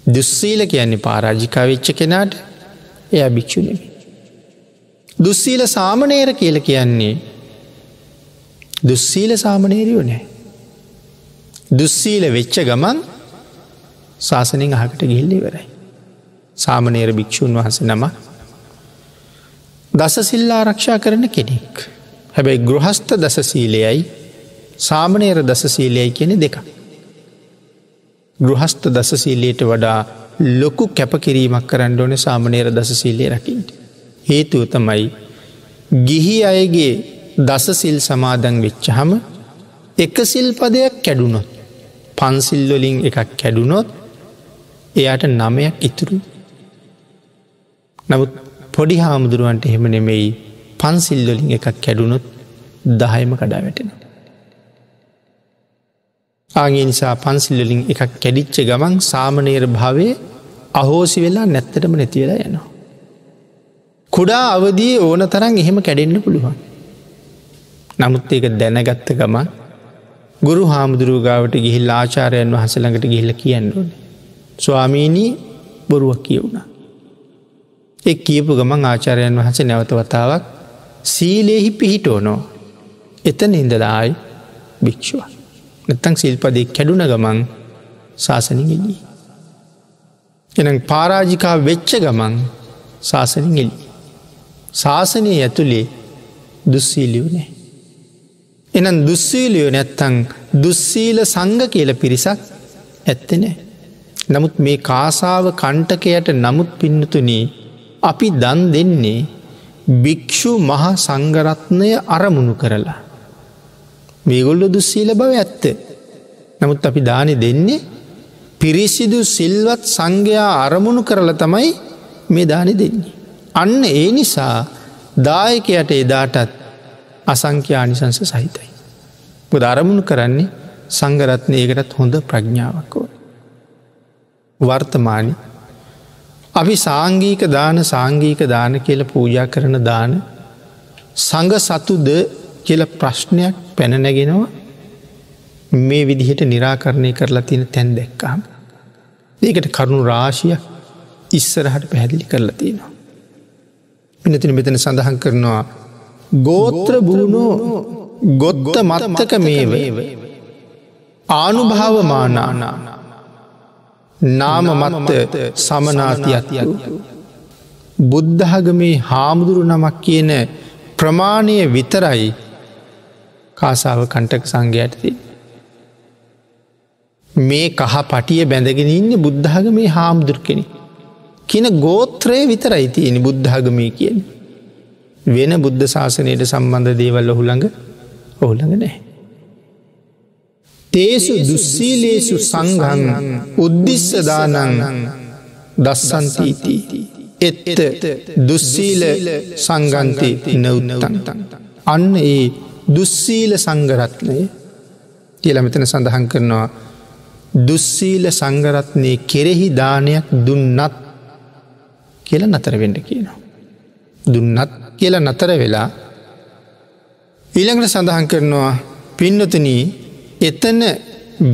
දුස්සීල කියන්නේ පාරාජිකා වෙච්ච කෙනාට එය භික්‍ෂුනෙමි. දුස්සීල සාමනේර කියල කියන්නේ දුස්සීල සාමනේරියෝ නෑ. දුස්සීල වෙච්ච ගමන් ශාසනින් අහකට ගිල්ලි වෙරයි. සාමනේර භික්‍ෂූන් වහස නම දස සිල්ලා ආරක්ෂා කරන කෙනෙක්. හැබැයි ගෘහස්ත දසසීලයයි සාමනේර දසසීලයයි කියෙන දෙක. ගෘහස්ත දසසීලයට වඩා ලොකු කැපකිරීමක් කරන්න ඕන සාමනේර දසසීලය රකිට. හේතුව තමයි ගිහි අයගේ දසසිල් සමාදන් වෙච්චහම එක සිල් පදයක් කැඩුනොත් පන්සිල්වලින් එකක් කැඩුනොත් එයාට නමයක් ඉතුරු නමුත් පොඩි හාමුදුරුවන්ට එහෙම නෙමෙයි පන්සිල්වලින් එකක් කැඩුනොත් දහයම කඩා වැටෙන. ආගේ නිසා පන්සිල්වලින් එකක් කැඩිච්ච ගමන් සාමනේර භාවය අහෝසි වෙලා නැත්තටම නැතිවෙලා යනවා. කුඩා අවදී ඕන තරන් එහෙම කැඩෙන්න්න පුළුවන්. නමුත් ඒක දැනගත්ත ගමන් ගුරු හාමුදුරුවගාවට ගිහිල් ආචාරයන් වහසළඟට ගිහිල්ල කියන්නඩුවන. ස්වාමීනී බොරුවක් කියවුණා. එක් කියපු ගමන් ආචාරයන් වහස නැවත වතාවක් සීලයෙහි පිහිටෝනෝ එතන ඉඳලායි භික්ෂුව. නැත්තං සිල්පදෙ කැඩුන ගමන් ශාසනින් එලී. එන පාරාජිකා වෙච්ච ගමන් ශාසනින් එලී. ශාසනය ඇතුළේ දුස්සීලියු නෑ. එනම් දුස්සීලියෝ නැත්තං දුස්සීල සංග කියල පිරිසක් ඇත්තනෑ. නමුත් මේ කාසාව කණ්ටකයට නමුත් පින්නතුනී අපි දන් දෙන්නේ භික්‍ෂු මහා සංගරත්නය අරමුණු කරලා. මේගොල්ලො දුස්සීල බව ඇත්ත. නමුත් අපි දානෙ දෙන්නේ පිරිසිදු සිල්වත් සංඝයා අරමුණු කරල තමයි මේ දානෙ දෙන්නේ. අන්න ඒ නිසා දායකයට එදාටත් අසංඛ්‍යානිසංස සහිතයි. පුද අරමුණු කරන්නේ සංගරත්නයකටත් හොඳ ප්‍රඥාවක් ඕන. වර්තමානි අපි සාංගීක දාන සාංගීක දාන කියල පූජා කරන දාන සඟ සතුද කියල ප්‍රශ්නයක් පැනනැගෙනවා මේ විදිහට නිරාකරණය කරලා තියෙන තැන් දැක්කාම. ඒකට කරුණු රාශිය ඉස්සරහට පැහැදිලි කරලා තියෙනවා. පිනතින මෙතන සඳහන් කරනවා ගෝත්‍ර බුරුණෝ ගොත්ත මත්තක මේව ආනුභාවමානානා නාම මත්ත සමනාතියතිය බුද්ධහගමේ හාමුදුරු නමක් කියන ප්‍රමාණය විතරයි කාසාව කණ්ටක සංඝයටති. මේ කහ පටිය බැඳගෙන ඉන්න බුද්ධහගමේ හාමුදුර කෙනෙ. කියන ගෝත්‍රය විතරයි තියෙන බුද්ධහගමී කියන. වෙන බුද්ධ ශාසනයට සම්බන්ධ දේවල් ඔහුළඟ ඔහුළඟ නෑ. තේසු දුස්සීලේසු සංගන් උද්දිස්සදානං දස්සන්තීති. එත්ත දුස්සීල සංගන්තය නවුත්තන්තන්. අන්න ඒ දුස්සීල සංගරත්නය කියල මෙතන සඳහන් කරනවා දුස්සීල සංගරත්නය කෙරෙහි දානයක් දුන්නත් කියල නතරවෙඩ කියනවා. දුන්නත් කියල නතර වෙලා ඊළඟට සඳහන් කරනවා පින්නතනී එතන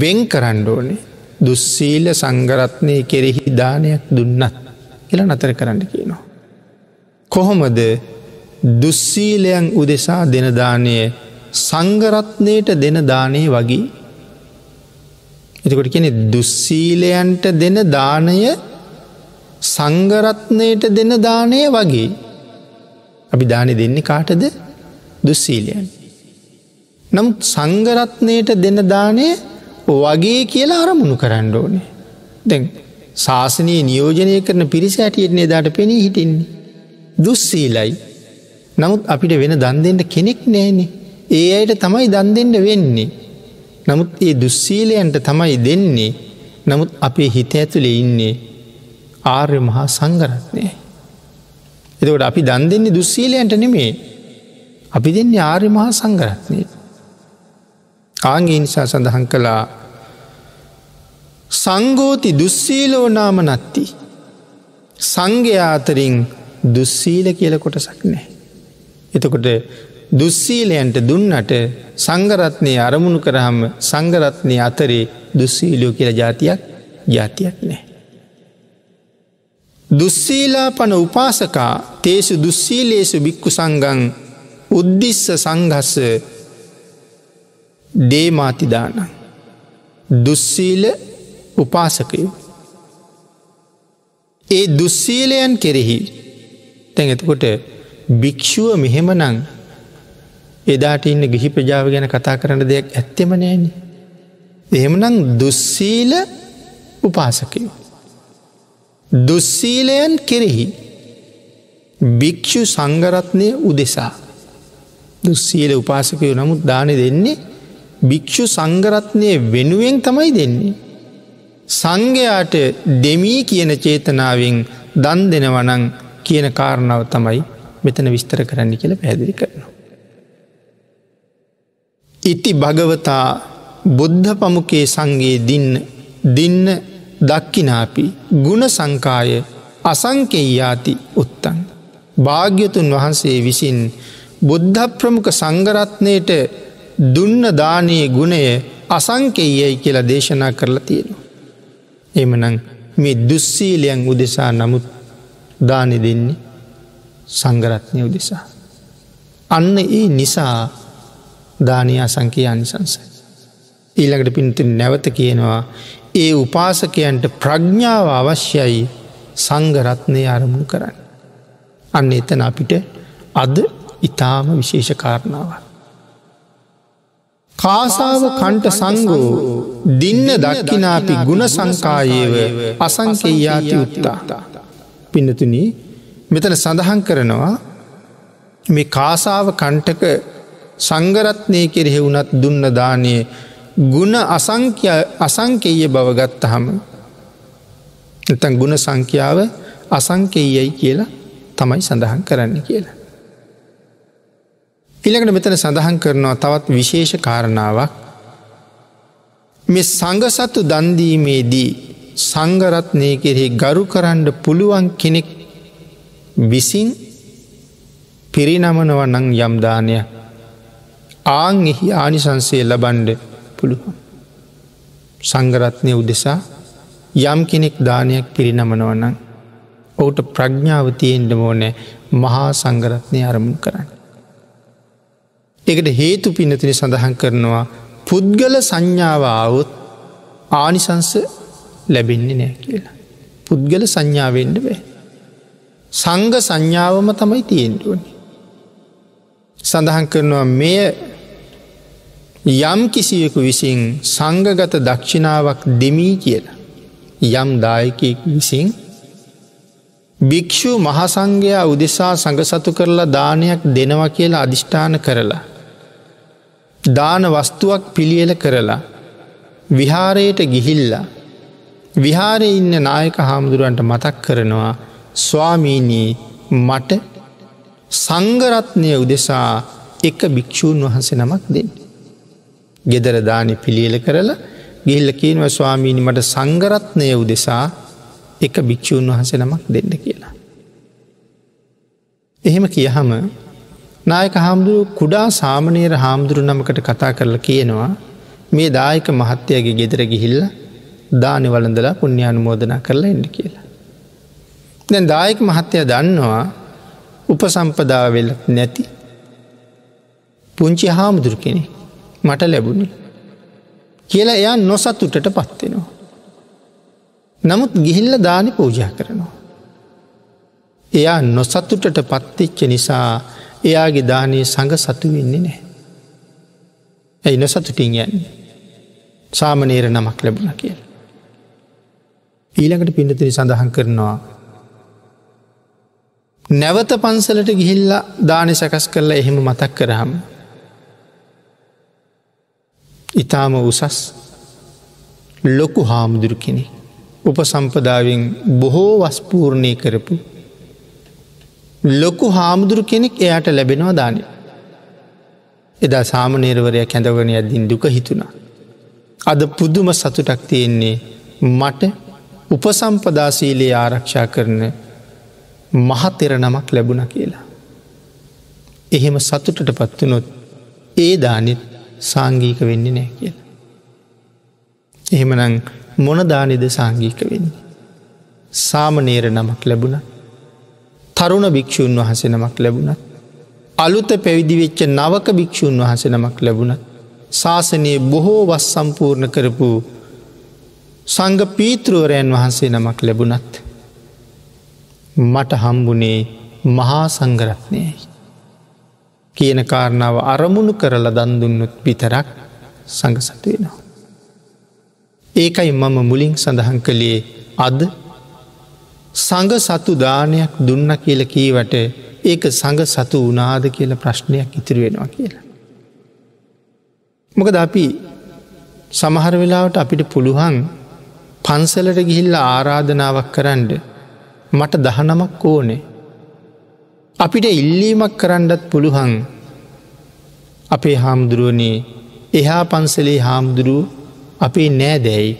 වෙන් කරන්න ඕනේ දුස්සීල සංගරත්නය කෙරෙහි දානයක් දුන්නත් කියලා නතර කරන්න කියනවා. කොහොමද දුස්සීලයන් උදෙසා දෙනදානය සංගරත්නයට දෙන දානය වගේ. එතකොට කෙනෙ දුස්සීලයන්ට දෙන දානය සංගරත්නයට දෙන දානය වගේ. අපි දානෙ දෙන්නේ කාටද දුස්සීලයන්. නම් සංගරත්නයට දෙන දානය වගේ කියලා අරමුණු කරන්න ඕනේ. දැන් ශාසනයේ නියෝජනය කරන පිරිස ඇටියෙන්නේ දාට පෙනී හිටින්නේ. දුස්සීලයි. නමුත් අපිට වෙන දන්දෙන්ට කෙනෙක් නෑනේ. ඒ අයට තමයි දන්දෙන්ට වෙන්නේ. නමුත් ඒ දුස්සීලයන්ට තමයි දෙන්නේ නමුත් අපේ හිත ඇතුළේ ඉන්නේ ආර්ය මහා සංගරත්නය. එතකොට අපි දන් දෙන්නේ දුස්සීලයන්ට නෙමේ අපි දෙන්නේ ආර්ය මහා සංගරත්නය. ආගේ නිසා සඳහන් කළා සංගෝති දුස්සීලෝ නාම නත්ති. සංඝයාතරින් දුස්සීල කියල කොටසක් නෑ. එතකොට දුස්සීලයන්ට දුන්නට සංගරත්නය අරමුණු කරහම සංගරත්නය අතරේ දුස්සීලෝ කියල ජාතියක් ජාතියක් නෑ. දුස්සීලා පන උපාසකා තේසු දුස්සීලේසු බික්කු සංගං උද්දිස්ස සංගස්ස දේමාතිදානං. දුස්සීල උපාසකයෝ. ඒ දුස්සීලයන් කෙරෙහි තැන් එතකොට භික්‍ෂුව මෙහෙමනං එදාට ඉන්න ගිහි ප්‍රජාව ගැන කතා කරන දෙයක් ඇත්තෙම නෑන. එහෙමනං දුස්සීල උපාසකයෝ. දුස්සීලයන් කෙරෙහි භික්‍ෂු සංගරත්නය උදෙසා දුස්සීල උපාසකයෝ නමුත් දාන දෙන්නේ භික්‍ෂු සංගරත්නය වෙනුවෙන් තමයි දෙන්නේ. සංඝයාට දෙමී කියන චේතනාවෙන් දන් දෙනවනං කියන කාරණාව තමයි මෙතන විස්තර කරන්න කියල පැදිලි කරනවා. ඉති භගවතා බුද්ධ පමුකේ සංගේ දින්න දින්න දක්කිනාපි ගුණ සංකාය අසංකෙයාති උත්තන්. භාග්‍යතුන් වහන්සේ විසින් බුද්ධ ප්‍රමුඛ සංගරත්නයට දුන්න දානයේ ගුණය අසංකෙයයි කියලා දේශනා කරලා තියෙනවා. එමනං මේ දුස්සීලයන් උදෙසා නමුත් දානෙ දෙන්නේ සංගරත්නය උදෙසා. අන්න ඒ නිසා දානය අසංකයා නිසංසයි. ඊළඟට පින්තු නැවත කියනවා ඒ උපාසකයන්ට ප්‍රඥ්ඥාව අවශ්‍යයි සංගරත්නය අරමුණු කරන්න. අන්න එතන අපිට අද ඉතාම විශේෂ කාරණාවක්. කාසාව කන්ට සංගෝ දින්න දක්කිනාපි ගුණ සංකායේව අසංකෙයාති උත්තා. පිනතුන මෙතන සඳහන් කරනවා මේ කාසාව කණ්ටක සංගරත්නය කෙරෙහි වුනත් දුන්න දානය ගුණ අසංකේය බවගත්තහම එතන් ගුණ සංඛ්‍යාව අසංකේයයි කියලා තමයි සඳහන් කරන්න කියලා. ඉළඟට මෙතන සඳහන් කරනවා තවත් විශේෂ කාරණාවක් මේ සංගසත්තු දන්දීමේදී සංගරත්නය කෙරෙහි ගරු කරන්න පුළුවන් කෙනෙක් විසින් පිරිනමනව නං යම්දානය ආං එහි ආනිසන්සේ ලබන්ඩ පුළුවන්. සංගරත්නය උදෙසා යම් කෙනෙක් දානයක් පිරිනමනවනං ඔවුට ප්‍රඥාව තියෙන්ට මෝනෑ මහා සංගරත්නය අරමුණ කරන්න. එකට හේතු පිනතින සඳහන් කරනවා පුද්ගල සංඥාව ආවොත් ආනිසංස ලැබෙන්නේ නෑ කියලා. පුද්ගල සංඥාවෙන්ඩ බෑ. සංග සංඥාවම තමයි තියෙන්ටුවනි. සඳහන් කරනවා මෙය යම් කිසියෙකු විසින් සංගගත දක්ෂිනාවක් දෙමී කියලා. යම් දායකයෙක් විසින් භික්‍ෂූ මහසංඝයා උදෙසා සඟසතු කරලා දානයක් දෙනවා කියලා අධිෂ්ඨාන කරලා. දාන වස්තුවක් පිළියල කරලා විහාරයට ගිහිල්ලා විහාරය ඉන්න නායක හාමුදුරුවන්ට මතක් කරනවා ස්වාමීනී මට සංගරත්නය උදෙසා එක භික්‍ෂූන් වහන්සේ නමක් දෙන්න. ගෙදර දානි පිළියල කරලා ගිල්ල කියනව ස්වාමීණි මට සංගරත්නය උදෙසා එක භික්‍ෂූන් වහස නමක් දෙන්න කියලා. එහෙම කියහම නායක හාමුදුරු කුඩා සාමනීර හාමුදුරු නමකට කතා කරලා කියනවා මේ දායක මහත්තයගේ ගෙදර ගිහිල්ල දානි වලඳලා පුුණ්‍යානු මෝදනා කරලා එන්න කියලා. දැන් දායක මහත්තය දන්නවා උපසම්පදාවෙල් නැති පුංචි හාමුදුරු කෙනෙ මට ලැබුණි. කියලා එයා නොසත්තුටට පත්වෙනවා. නමුත් ගිහිල්ල දානි පූජා කරනවා. එයා නොසතුටට පත්තිච්ච නිසා එයාගේ දානය සඟ සතු වෙන්නේ නෑ. ඇයි නොසතුටින් යන්නේ. සාමනේර නමක් ලැබුණ කියල. ඊළඟට පිඩතිරි සඳහන් කරනවා. නැවත පන්සලට ගිහිල්ල දානය සකස් කරලා එහෙම මතක් කරහම්. ඉතාම උසස් ලොකු හාමුදුරු කෙනෙක්. උපසම්පදාවෙන් බොහෝ වස්පූර්ණය කරපු ලොකු හාමුදුරු කෙනෙක් එයාට ලැබෙනවා දානය. එදා සාමනේරවරයක් කැඳවන අදදින් දුක හිතුණා. අද පුදුම සතුටක් තියෙන්නේ මට උපසම්පදාසීලයේ ආරක්ෂා කරන මහතෙර නමක් ලැබුණ කියලා. එහෙම සතුටට පත්වනොත් ඒ දානෙත් සාංගීක වෙන්නේ නෑ කියලා. එහෙමනං මොනදානිද සාංගීක වෙන්නේ. සාමනේර නමක් ලැබුණ තරුණ භික්‍ෂූන් වහස නමක් ලැබුණත් අලුත පැවිදිවෙච්ච නවක භික්‍ෂූන් වහස නමක් ලැබුණත් ශාසනයේ බොහෝ වස් සම්පූර්ණ කරපු සංග පීතෘවරයන් වහන්සේ නමක් ලැබුණත් මට හම්බුනේ මහා සංගරත්නයයි. කියන කාරණාව අරමුණු කරල දන්දුන්නොත් විතරක් සඟසතුවෙනවා. ඒකයි මම මුලින් සඳහන් කළේ අද සඟ සතු දානයක් දුන්න කියල කීවට ඒක සඟ සතු වනාද කියල ප්‍රශ්නයක් ඉතිරි වෙනවා කියලා. මොකද අපි සමහර වෙලාවට අපිට පුළුවන් පන්සලට ගිහිල්ල ආරාධනාවක් කරන්න මට දහනමක් ඕනේ. අපිට ඉල්ලීමක් කරන්නත් පුළුවන් අපේ හාමුදුරුවනේ එහා පන්සලේ හාමුදුරුව අපේ නෑදැයි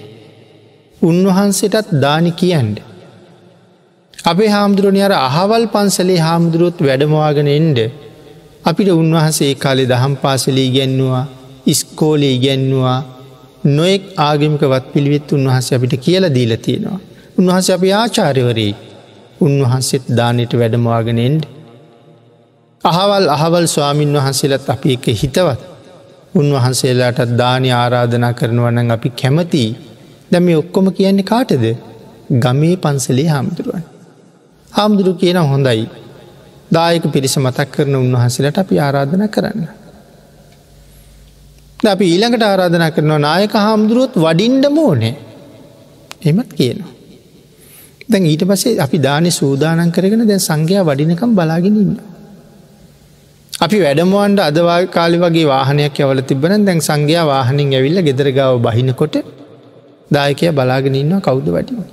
උන්වහන්සේටත් දානි කියන්ඩ. අපේ හාමුදුරුවනි අර අහවල් පන්සලේ හාමුදුරුවොත් වැඩමවාගෙන එන්ඩ අපිට උන්වහන්සේ කාලෙ දහම් පාසලී ගැන්නවා ඉස්කෝලේ ඉගැන්නවා නොෙක් ආගමිකවත් පිළිවෙත් උන්වහස අපිට කියල දීල තියෙනවා. උන්වහස අපි ආචාර්යවරී උන්වහන්සේත් දානයට වැඩමවාගෙන එන්ඩ. අහවල් අහවල් ස්වාමීන් වහන්සේලත් අපි එක හිතවත් උන්වහන්සේලාටත් දානය ආරාධනා කරනවනන් අපි කැමති දැම ඔක්කොම කියන්නේ කාටද ගමේ පන්සලේ හාමුදුරුවන්. හාමුදුරු කියන හොඳයි දායක පිරිස මතක් කරන උන්වහන්සේලට අපි ආරාධන කරන්න. අපි ඊළඟට ආරාධනා කරනවා නායක හාමුදුරුවොත් වඩින්ඩ මෝනේ එමත් කියනවා. දැන් ඊට පසේ අපි දානය සූදානන් කරගෙන දැන් සංඝයා වඩිනකම් බලාගෙන ඉන්න. අපි වැඩමුවන්ට අදවා කාලි වගේ වාහනයක් ඇවල තිබන දැන් සංඝයා වාහනින් ඇවිල්ල ගෙදරගාව බහිනකොට දායකය බලාගෙන ඉන්නවා කෞුද වටින.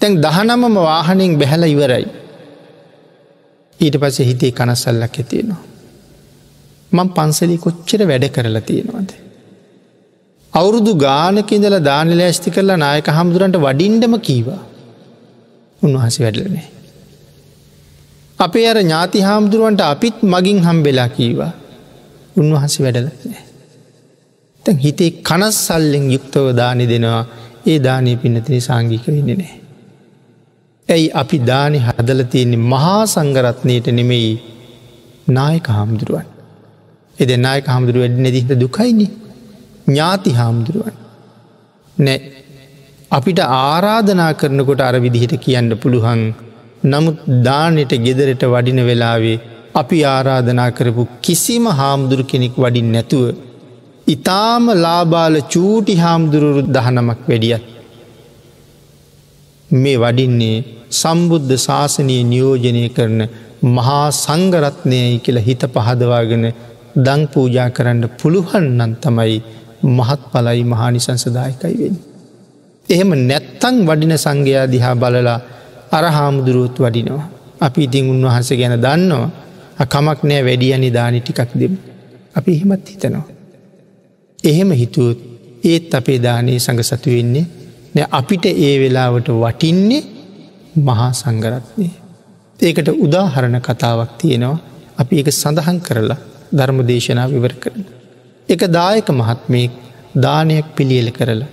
තැන් දහනමම වාහනින් බැහැල ඉවරයි. ඊට පස හිතේ කනස්සල්ලක් ඇතියෙනවා. මං පන්සලි කොච්චර වැඩ කරලා තියෙනවාද. අවුරුදු ගානකින්දල දානල ඇස්ති කරලා නායක හමුදුරන්ට වඩින්ඩම කීවා. උන්වහස වැඩලනේ. අපේ අර ඥාති හාමුදුරුවන්ට අපිත් මගින් හම්බෙලා කීවා උන්වහස වැඩලනෑ. තැන් හිතේ කනස්සල්ලෙන් යුක්තව දානි දෙනවා ඒ දානය පින්නතින සංගික වෙන්න නෑ. ඇයි අපි දානි හදල තියෙන්නේ මහා සංගරත්නයට නෙමෙයි නායක හාමුදුරුවන්. එද නායක හාමුදුරුව වැඩ නැදිහිද දුකයිනි ඥාති හාමුදුරුවන්. නෑ අපිට ආරාධනා කරනකොට අර විදිහට කියන්න පුළුවන් නමුත් දානෙට ගෙදරට වඩින වෙලාවේ අපි ආරාධනා කරපු කිසිම හාමුදුරු කෙනෙක් වඩින් නැතුව. ඉතාම ලාබාල චූටි හාමුදුරුරු දහනමක් වැඩියත්. මේ වඩින්නේ සම්බුද්ධ ශාසනය නියෝජනය කරන මහා සංගරත්නයයි කියලා හිත පහදවාගෙන දං පූජා කරන්න පුළුවන්නන් තමයි මහත් පලයි මහානිසංසදායකයි වෙන්. එහෙම නැත්තං වඩින සංඝයා දිහා බලලා අර හාමුදුරුවොත් වඩිනවා. අපි ඉතින් උන්වහන්ස ගැන දන්නවා කමක් නෑ වැඩිය නිධානි ටිකක් දෙම. අපි එහෙමත් හිතනවා. එහෙම හිතුවත් ඒත් අපේ දානයේ සඟ සතු වෙන්නේ නැ අපිට ඒ වෙලාවට වටින්නේ මහා සංගරත්නය. ඒකට උදාහරණ කතාවක් තියෙනවා අපි එක සඳහන් කරලා ධර්ම දේශනා විවර කරන. එක දායක මහත්මයෙක් දානයක් පිළියල කරලා.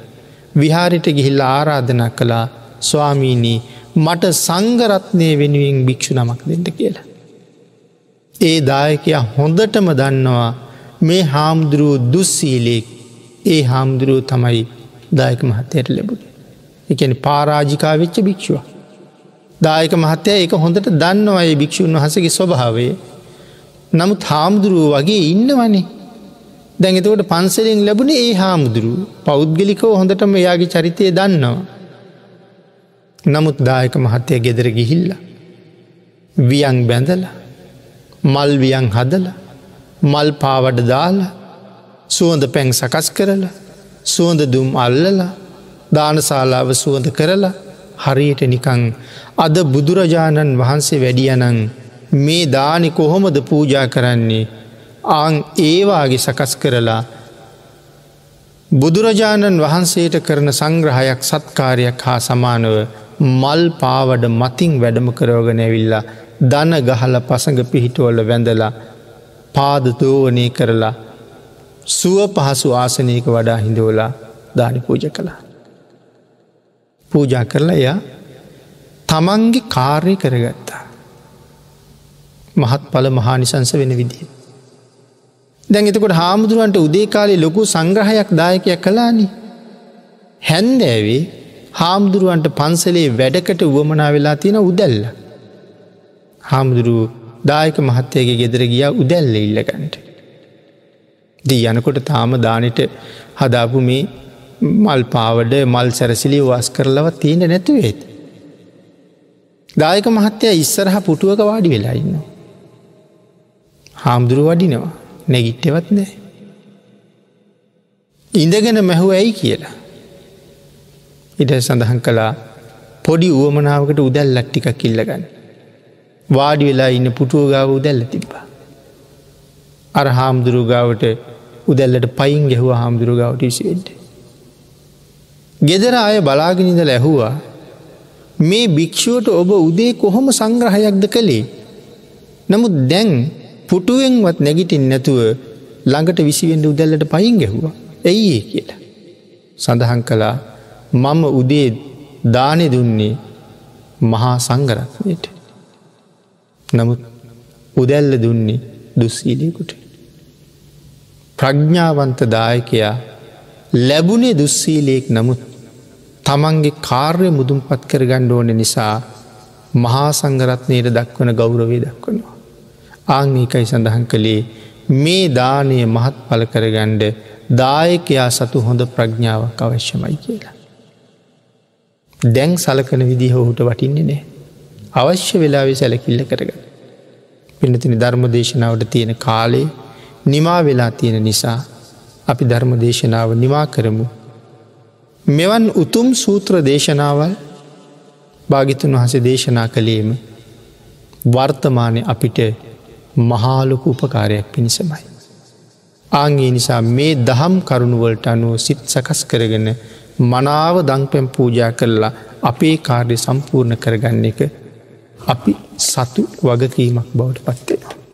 විහාරිට ගිහිල්ල ආරාධනා කළා ස්වාමීනී මට සංගරත්නය වෙනුවෙන් භික්‍ෂු නමක් දෙට කියලා. ඒ දායකයා හොඳටම දන්නවා මේ හාමුදුරුව දුස්සීලෙක් ඒ හාමුදුරුව තමයි දායක මහත්තයට ලැබුණ. එකන පාරාජිකා වෙච්ච භික්ෂුව. දායක මහත්තය එක හොඳට දන්නවා ඒ භික්‍ෂූන් වහසගේ ස්වභාවය. නමුත් හාමුදුරුව වගේ ඉන්නවනේ. දැඟතවට පන්සලෙන් ලැබුණ ඒ හාමුදුරුව පෞද්ගලිකව හොඳටම එයාගේ චරිතය දන්නවා. නමුත් දායක මහත්තය ගෙදර ගිහිල්ල. වියන් බැඳල මල් වියන් හදල මල් පාවඩ දාලා සුවඳ පැන් සකස් කරලා සුවඳ දුම් අල්ලලා දානශාලාව සුවඳ කරලා හරියට නිකං අද බුදුරජාණන් වහන්සේ වැඩියනං මේ දානි කොහොමද පූජා කරන්නේ ආං ඒවාගේ සකස් කරලා බුදුරජාණන් වහන්සේට කරන සංග්‍රහයක් සත්කාරයක් හා සමානව මල් පාවඩ මතින් වැඩම කරෝගෙන ඇවිල්ලා දන ගහල පසඟ පිහිටුවල වැඳලා පාදතෝවනය කරලා සුව පහසු ආසනයක වඩා හිඳෝලා දානි පූජ කළා. පූජා කරලා එයා තමන්ගේ කාර්ය කරගත්තා. මහත් පල මහානිසංස වෙන විදිහ. දැන් එතකොට හාමුදුරුවන්ට උදේ කාලේ ලොකු සංග්‍රහයක් දායකයක් කලානි. හැන්දෑවේ හාමුදුරුවන්ට පන්සලේ වැඩකට වුවමනා වෙලා තියෙන උදැල්ල. හාමුදුරුව දායක මහත්තයගේ ගෙදර ගියා උදැල්ල ඉල්ලගන්ට. දී යනකොට තාම දානට හදාපු මේ මල් පාවඩ මල් සැරසිලි වස් කරලව තියෙන නැතුවේත්. දායක මහත්තය ඉස්සරහ පුටුවක වාඩි වෙලා ඉන්න. හාමුදුරු වඩිනවා නැගිට්ටවත් නෑ. ඉඳගෙන මැහුව ඇයි කියලා. ඉට සඳහන් කළා පොඩි වුවමනාවකට උදැල්ලක් ටික කිල්ලගන්න. වාඩි වෙලා ඉන්න පුටුව ගාව උදැල්ල තිබ්බා. අර හාමුදුරුගාවට උදැල්ලට පයින් ගැහුව හාමුදුරුගාවට විසිවෙන්ට. ගෙදර අය බලාගෙනද ලැහුවා මේ භික්‍ෂුවට ඔබ උදේ කොහොම සංග්‍රහයක්ද කළේ. නමුත් දැන් පුටුවෙන්වත් නැගිටින් නැතුව ළඟට විසිවෙන්ඩ උදැල්ලට පයින් ගැහුවා ඇයි කියලා. සඳහන් කළා මම උදේ දානෙ දුන්නේ මහා සංගරත්නයට. නමුත් උදැල්ල දුන්නේ දුස්සීලයකුට. ප්‍රඥ්ඥාවන්ත දායකයා ලැබුණේ දුස්සීලයෙක් නමුත් තමන්ගේ කාර්ය මුදුම් පත් කරගණ්ඩ ඕන නිසා මහා සංගරත්නයට දක්වන ගෞරවේ දක්වනවා. ආංගිකයි සඳහන් කළේ මේ දානය මහත් පල කරගණ්ඩ දායකයා සතු හොඳ ප්‍රඥාවක් අවශ්‍යමයි කියලා. දැන් සලකන විදිහ ඔහුට වටින්නේ නෑ. අවශ්‍ය වෙලාවෙ සැලකිල්ල කරගන්න. පිනතිනි ධර්ම දේශනාවට තියෙන කාලේ නිමා වෙලා තියෙන නිසා අපි ධර්ම දේශනාව නිවා කරමු. මෙවන් උතුම් සූත්‍ර දේශනාවල් භාගිතුන් වහස දේශනා කළේම වර්තමානය අපිට මහාලොකු උපකාරයක් පිණිසමයි. ආංගේ නිසා මේ දහම් කරුණුවලට අනුව සිත් සකස් කරගෙන මනාව දංපැම් පූජා කරලා අපේ කාර්ය සම්පූර්ණ කරගන්න එක අපි සතු වගකීමක් බවට පත්වෙනවා.